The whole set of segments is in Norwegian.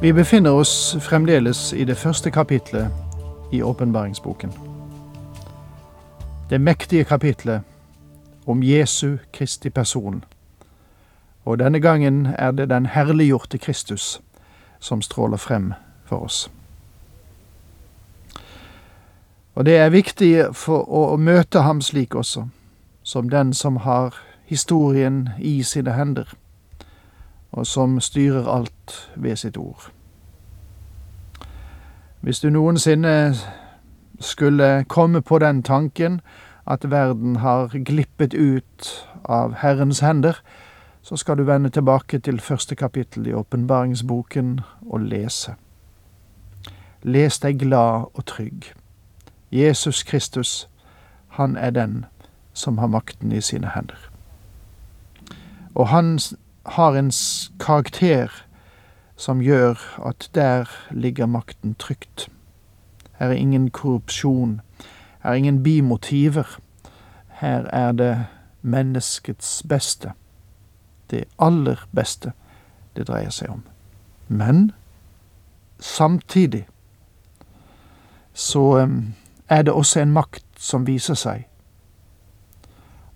Vi befinner oss fremdeles i det første kapitlet i åpenbaringsboken. Det mektige kapitlet om Jesu Kristi person. Og denne gangen er det den herliggjorte Kristus som stråler frem for oss. Og det er viktig for å møte ham slik også, som den som har historien i sine hender og som styrer alt ved sitt ord. Hvis du noensinne skulle komme på den tanken at verden har glippet ut av Herrens hender, så skal du vende tilbake til første kapittel i åpenbaringsboken og lese. Les deg glad og trygg. Jesus Kristus, han er den som har makten i sine hender. Og han har en karakter som gjør at der ligger makten trygt. Her er ingen korrupsjon, her er ingen bimotiver. Her er det menneskets beste, det aller beste det dreier seg om. Men samtidig så er det også en makt som viser seg,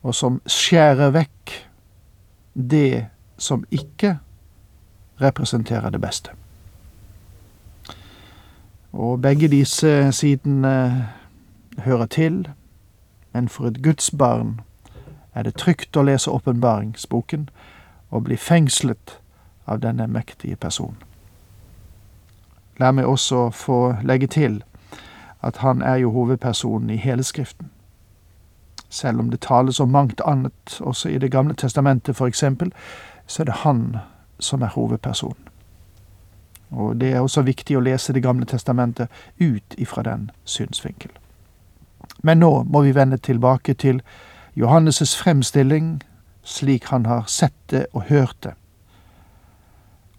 og som skjærer vekk det som ikke representerer det beste. Og begge disse sidene hører til, men for et gudsbarn er det trygt å lese åpenbaringsboken og bli fengslet av denne mektige personen. La meg også få legge til at han er jo hovedpersonen i hele Skriften. Selv om det tales om mangt annet også i Det gamle testamentet, for eksempel, så er det han som er hovedpersonen. Og det er også viktig å lese Det gamle testamentet ut ifra den synsvinkel. Men nå må vi vende tilbake til Johannes' fremstilling slik han har sett det og hørt det,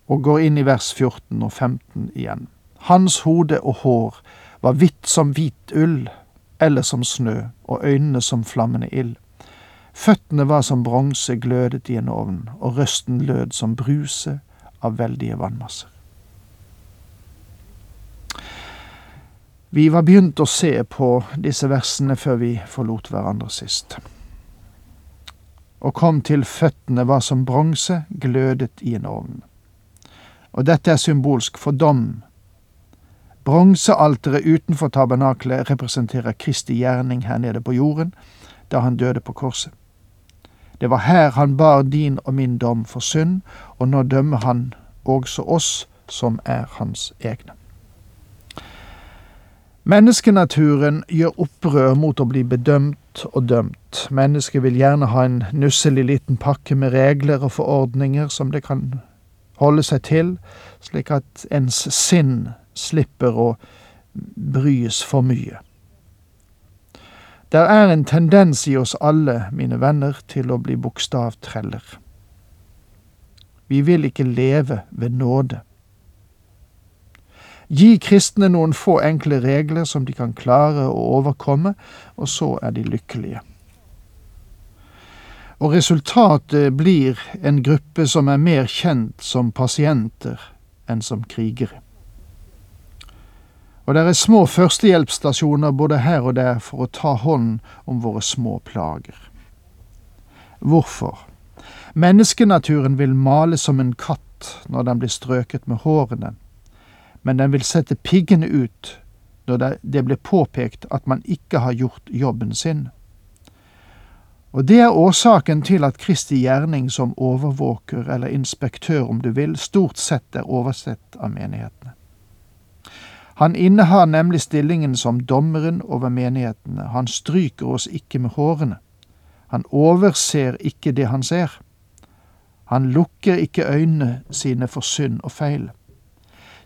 og går inn i vers 14 og 15 igjen. Hans hode og hår var hvitt som hvit ull, eller som snø, og øynene som flammende ild. Føttene var som bronse glødet i en ovn, og røsten lød som bruse av veldige vannmasser. Vi var begynt å se på disse versene før vi forlot hverandre sist. Og kom til føttene var som bronse glødet i en ovn. Og dette er symbolsk for dom. Bronsealteret utenfor tabernaklet representerer Kristi gjerning her nede på jorden, da han døde på korset. Det var her han bar din og min dom for synd, og nå dømmer han også oss som er hans egne. Menneskenaturen gjør opprør mot å bli bedømt og dømt. Mennesket vil gjerne ha en nusselig liten pakke med regler og forordninger som det kan holde seg til, slik at ens sinn slipper å bryes for mye. Der er en tendens i oss alle, mine venner, til å bli bokstavtreller. Vi vil ikke leve ved nåde. Gi kristne noen få enkle regler som de kan klare å overkomme, og så er de lykkelige. Og resultatet blir en gruppe som er mer kjent som pasienter enn som krigere. Og det er små førstehjelpsstasjoner både her og der for å ta hånd om våre små plager. Hvorfor? Menneskenaturen vil male som en katt når den blir strøket med hårene, men den vil sette piggene ut når det blir påpekt at man ikke har gjort jobben sin. Og det er årsaken til at Kristi gjerning som overvåker eller inspektør, om du vil, stort sett er oversett av menighetene. Han innehar nemlig stillingen som dommeren over menighetene. Han stryker oss ikke med hårene. Han overser ikke det han ser. Han lukker ikke øynene sine for synd og feil.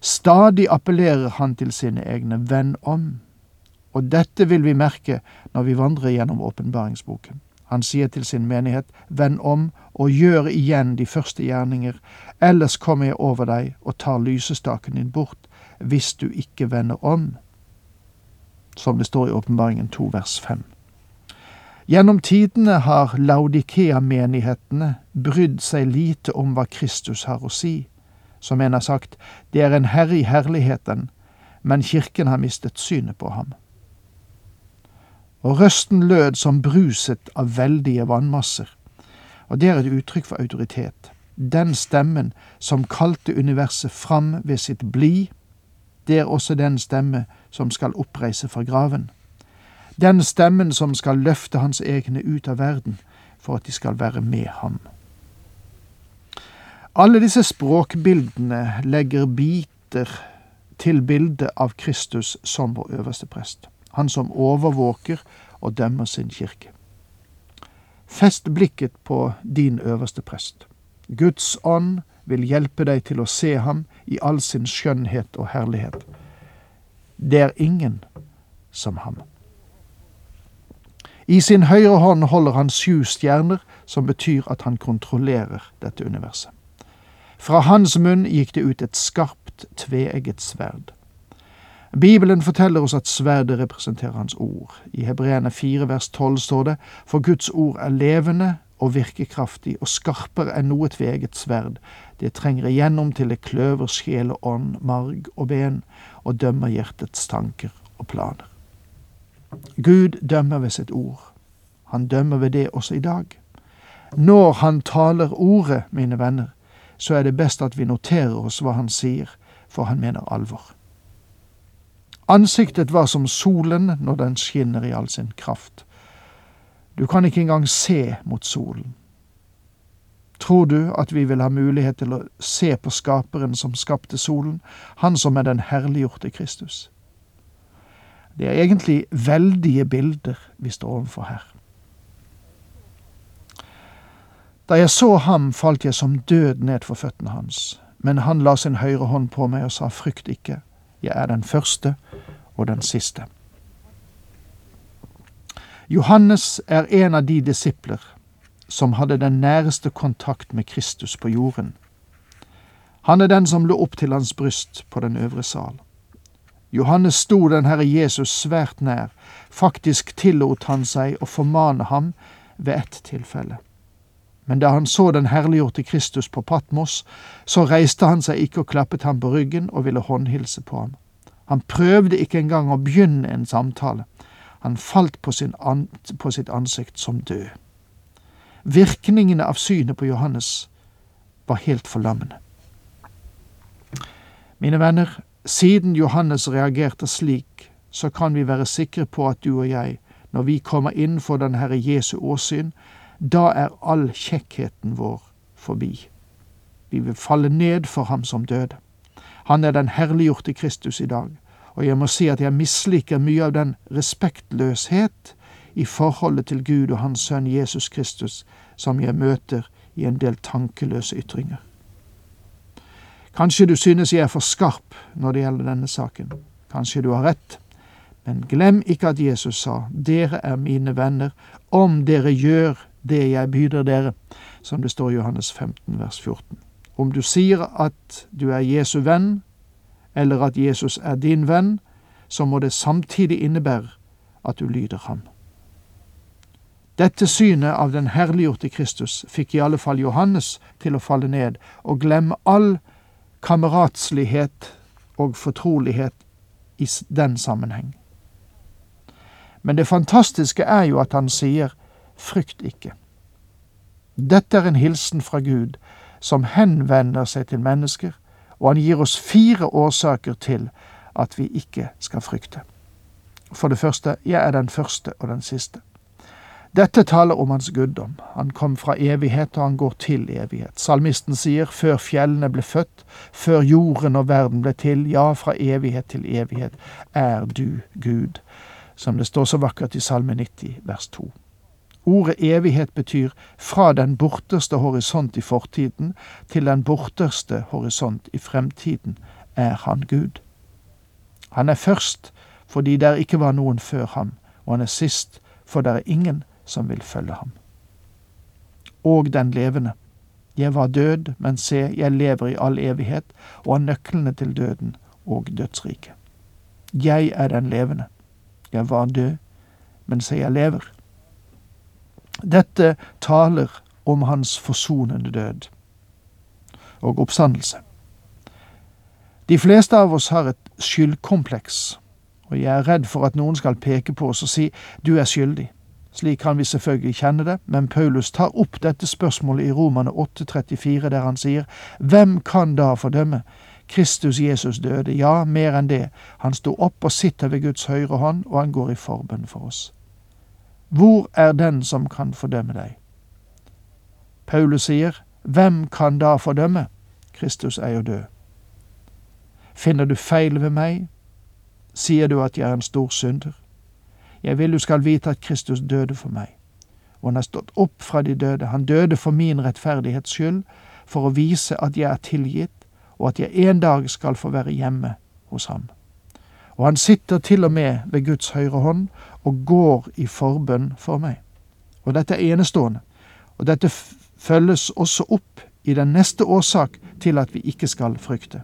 Stadig appellerer han til sine egne venn om. Og dette vil vi merke når vi vandrer gjennom åpenbaringsboken. Han sier til sin menighet, venn om og gjør igjen de første gjerninger, ellers kommer jeg over deg og tar lysestaken din bort, hvis du ikke vender om. Som det står i Åpenbaringen 2 vers 5. Gjennom tidene har Laudikea-menighetene brydd seg lite om hva Kristus har å si. Som en har sagt, det er en herre i herligheten, men kirken har mistet synet på ham. Og røsten lød som bruset av veldige vannmasser. Og det er et uttrykk for autoritet. Den stemmen som kalte universet fram ved sitt bli, det er også den stemme som skal oppreise fra graven. Den stemmen som skal løfte hans egne ut av verden for at de skal være med ham. Alle disse språkbildene legger biter til bildet av Kristus som vår øverste prest, han som overvåker og dømmer sin kirke. Fest blikket på din øverste prest. Guds ånd vil hjelpe deg til å se ham i all sin skjønnhet og herlighet. Det er ingen som ham. I sin høyre hånd holder han sju stjerner, som betyr at han kontrollerer dette universet. Fra hans munn gikk det ut et skarpt, tveegget sverd. Bibelen forteller oss at sverdet representerer hans ord. I Hebreerne 4 vers 12 står det, for Guds ord er levende og virkekraftig og skarpere enn noe tveget sverd. Det trenger igjennom til det kløver sjel og ånd, marg og ben, og dømmer hjertets tanker og planer. Gud dømmer ved sitt ord. Han dømmer ved det også i dag. Når han taler ordet, mine venner, så er det best at vi noterer oss hva han sier, for han mener alvor. Ansiktet var som solen når den skinner i all sin kraft. Du kan ikke engang se mot solen. Tror du at vi vil ha mulighet til å se på Skaperen som skapte solen, han som er den herliggjorte Kristus? Det er egentlig veldige bilder vi står overfor her. Da jeg så ham, falt jeg som død ned for føttene hans, men han la sin høyre hånd på meg og sa, frykt ikke, jeg er den første og den siste. Johannes er en av de disipler som hadde den næreste kontakt med Kristus på jorden. Han er den som lå opp til hans bryst på den øvre sal. Johannes sto den Herre Jesus svært nær, faktisk tillot han seg å formane ham ved ett tilfelle. Men da han så den herliggjorte Kristus på Patmos, så reiste han seg ikke og klappet ham på ryggen og ville håndhilse på ham. Han prøvde ikke engang å begynne en samtale. Han falt på, an, på sitt ansikt som død. Virkningene av synet på Johannes var helt forlammende. Mine venner, siden Johannes reagerte slik, så kan vi være sikre på at du og jeg, når vi kommer inn for den Herre Jesu åsyn, da er all kjekkheten vår forbi. Vi vil falle ned for ham som døde. Han er den herliggjorte Kristus i dag, og jeg må si at jeg misliker mye av den respektløshet i forholdet til Gud og Hans Sønn Jesus Kristus som jeg møter i en del tankeløse ytringer. Kanskje du synes jeg er for skarp når det gjelder denne saken. Kanskje du har rett. Men glem ikke at Jesus sa, dere er mine venner, om dere gjør det jeg byder dere, som det står i Johannes 15 vers 14. Om du sier at du er Jesu venn, eller at Jesus er din venn, så må det samtidig innebære at du lyder ham. Dette synet av den herliggjorte Kristus fikk i alle fall Johannes til å falle ned og glemme all kameratslighet og fortrolighet i den sammenheng. Men det fantastiske er jo at han sier frykt ikke. Dette er en hilsen fra Gud som henvender seg til mennesker, og han gir oss fire årsaker til at vi ikke skal frykte. For det første, jeg er den første og den siste. Dette taler om hans guddom. Han kom fra evighet, og han går til evighet. Salmisten sier, før fjellene ble født, før jorden og verden ble til, ja, fra evighet til evighet er du Gud, som det står så vakkert i Salme 90, vers 2. Ordet evighet betyr fra den borterste horisont i fortiden til den borterste horisont i fremtiden er han Gud. Han er først fordi der ikke var noen før ham, og han er sist for det er ingen som vil følge ham. Og den levende. Jeg var død, men se, jeg lever i all evighet og har nøklene til døden og dødsriket. Jeg er den levende. Jeg var død, men se, jeg lever. Dette taler om hans forsonende død og oppstandelse. De fleste av oss har et skyldkompleks, og jeg er redd for at noen skal peke på oss og si du er skyldig. Slik kan vi selvfølgelig kjenne det, men Paulus tar opp dette spørsmålet i Romane 8,34, der han sier Hvem kan da fordømme? Kristus Jesus døde, ja, mer enn det, han sto opp og sitter ved Guds høyre hånd, og han går i forbønn for oss. Hvor er den som kan fordømme deg? Paulus sier, Hvem kan da fordømme? Kristus er jo død. Finner du feil ved meg? Sier du at jeg er en stor synder? Jeg vil du skal vite at Kristus døde for meg, og han har stått opp fra de døde. Han døde for min rettferdighets skyld, for å vise at jeg er tilgitt, og at jeg en dag skal få være hjemme hos ham. Og han sitter til og med ved Guds høyre hånd og går i forbønn for meg. Og dette er enestående, og dette følges også opp i den neste årsak til at vi ikke skal frykte,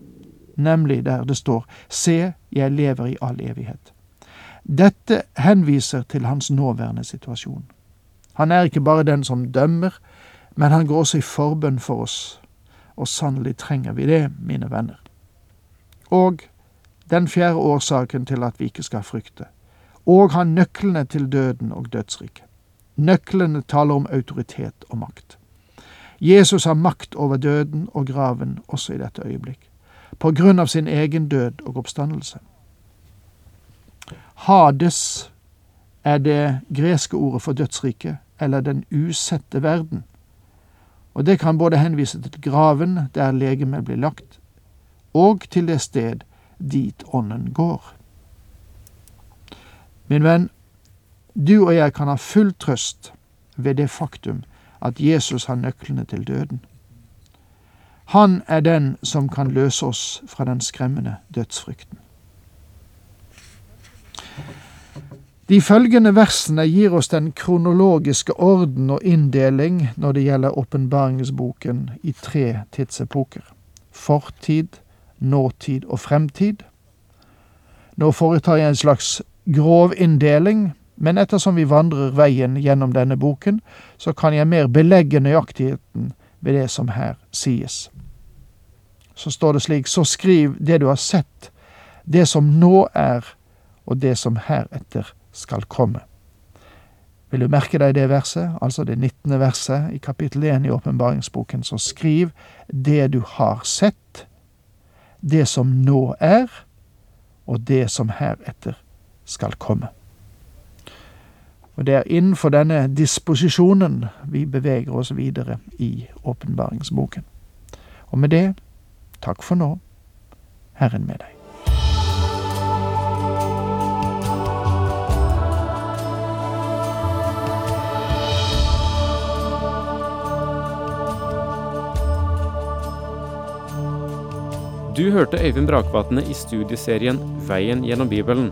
nemlig der det står Se, jeg lever i all evighet. Dette henviser til hans nåværende situasjon. Han er ikke bare den som dømmer, men han går også i forbønn for oss, og sannelig trenger vi det, mine venner. Og den fjerde årsaken til at vi ikke skal frykte, og har nøklene til døden og dødsriket. Nøklene taler om autoritet og makt. Jesus har makt over døden og graven også i dette øyeblikk, på grunn av sin egen død og oppstandelse. Hades er det greske ordet for dødsriket, eller den usette verden. Og det kan både henvise til graven der legemet blir lagt, og til det sted dit ånden går. Min venn, du og jeg kan ha full trøst ved det faktum at Jesus har nøklene til døden. Han er den som kan løse oss fra den skremmende dødsfrykten. De følgende versene gir oss den kronologiske orden og inndeling når det gjelder åpenbaringsboken i tre tidsepoker fortid, nåtid og fremtid. Nå foretar jeg en slags grov inndeling men ettersom vi vandrer veien gjennom denne boken, så kan jeg mer belegge nøyaktigheten ved det som her sies. Så står det slik, så skriv det du har sett, det som nå er, og det som heretter skal komme. Vil du merke deg det verset, altså det nittende verset i kapittel 1 i åpenbaringsboken, så skriv det du har sett, det som nå er, og det som heretter skal komme. Og det er innenfor denne disposisjonen vi beveger oss videre i åpenbaringsboken. Og med det, takk for nå, Herren med deg. Du hørte Øyvind Brakvatne i studieserien Veien gjennom Bibelen.